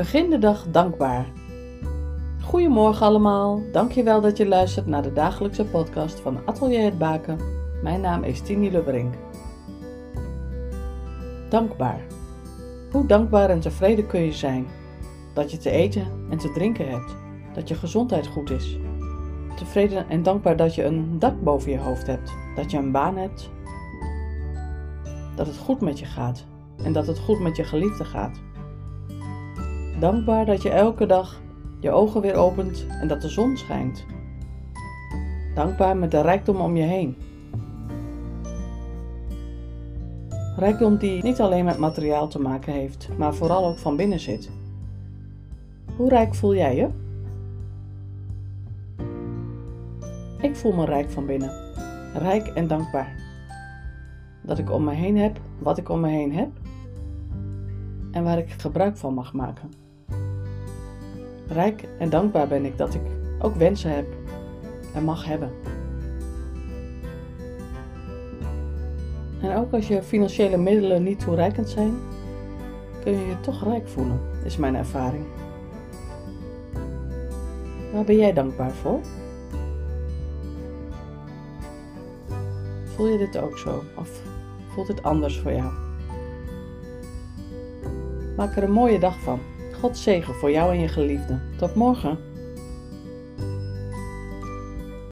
Begin de dag dankbaar. Goedemorgen allemaal. Dankjewel dat je luistert naar de dagelijkse podcast van Atelier het Baken. Mijn naam is Tini Lubberink. Dankbaar. Hoe dankbaar en tevreden kun je zijn? Dat je te eten en te drinken hebt. Dat je gezondheid goed is. Tevreden en dankbaar dat je een dak boven je hoofd hebt. Dat je een baan hebt. Dat het goed met je gaat. En dat het goed met je geliefde gaat. Dankbaar dat je elke dag je ogen weer opent en dat de zon schijnt. Dankbaar met de rijkdom om je heen. Rijkdom die niet alleen met materiaal te maken heeft, maar vooral ook van binnen zit. Hoe rijk voel jij je? Ik voel me rijk van binnen, rijk en dankbaar. Dat ik om me heen heb wat ik om me heen heb en waar ik gebruik van mag maken. Rijk en dankbaar ben ik dat ik ook wensen heb en mag hebben. En ook als je financiële middelen niet toereikend zijn, kun je je toch rijk voelen, is mijn ervaring. Waar ben jij dankbaar voor? Voel je dit ook zo of voelt het anders voor jou? Maak er een mooie dag van. God zegen voor jou en je geliefde. Tot morgen.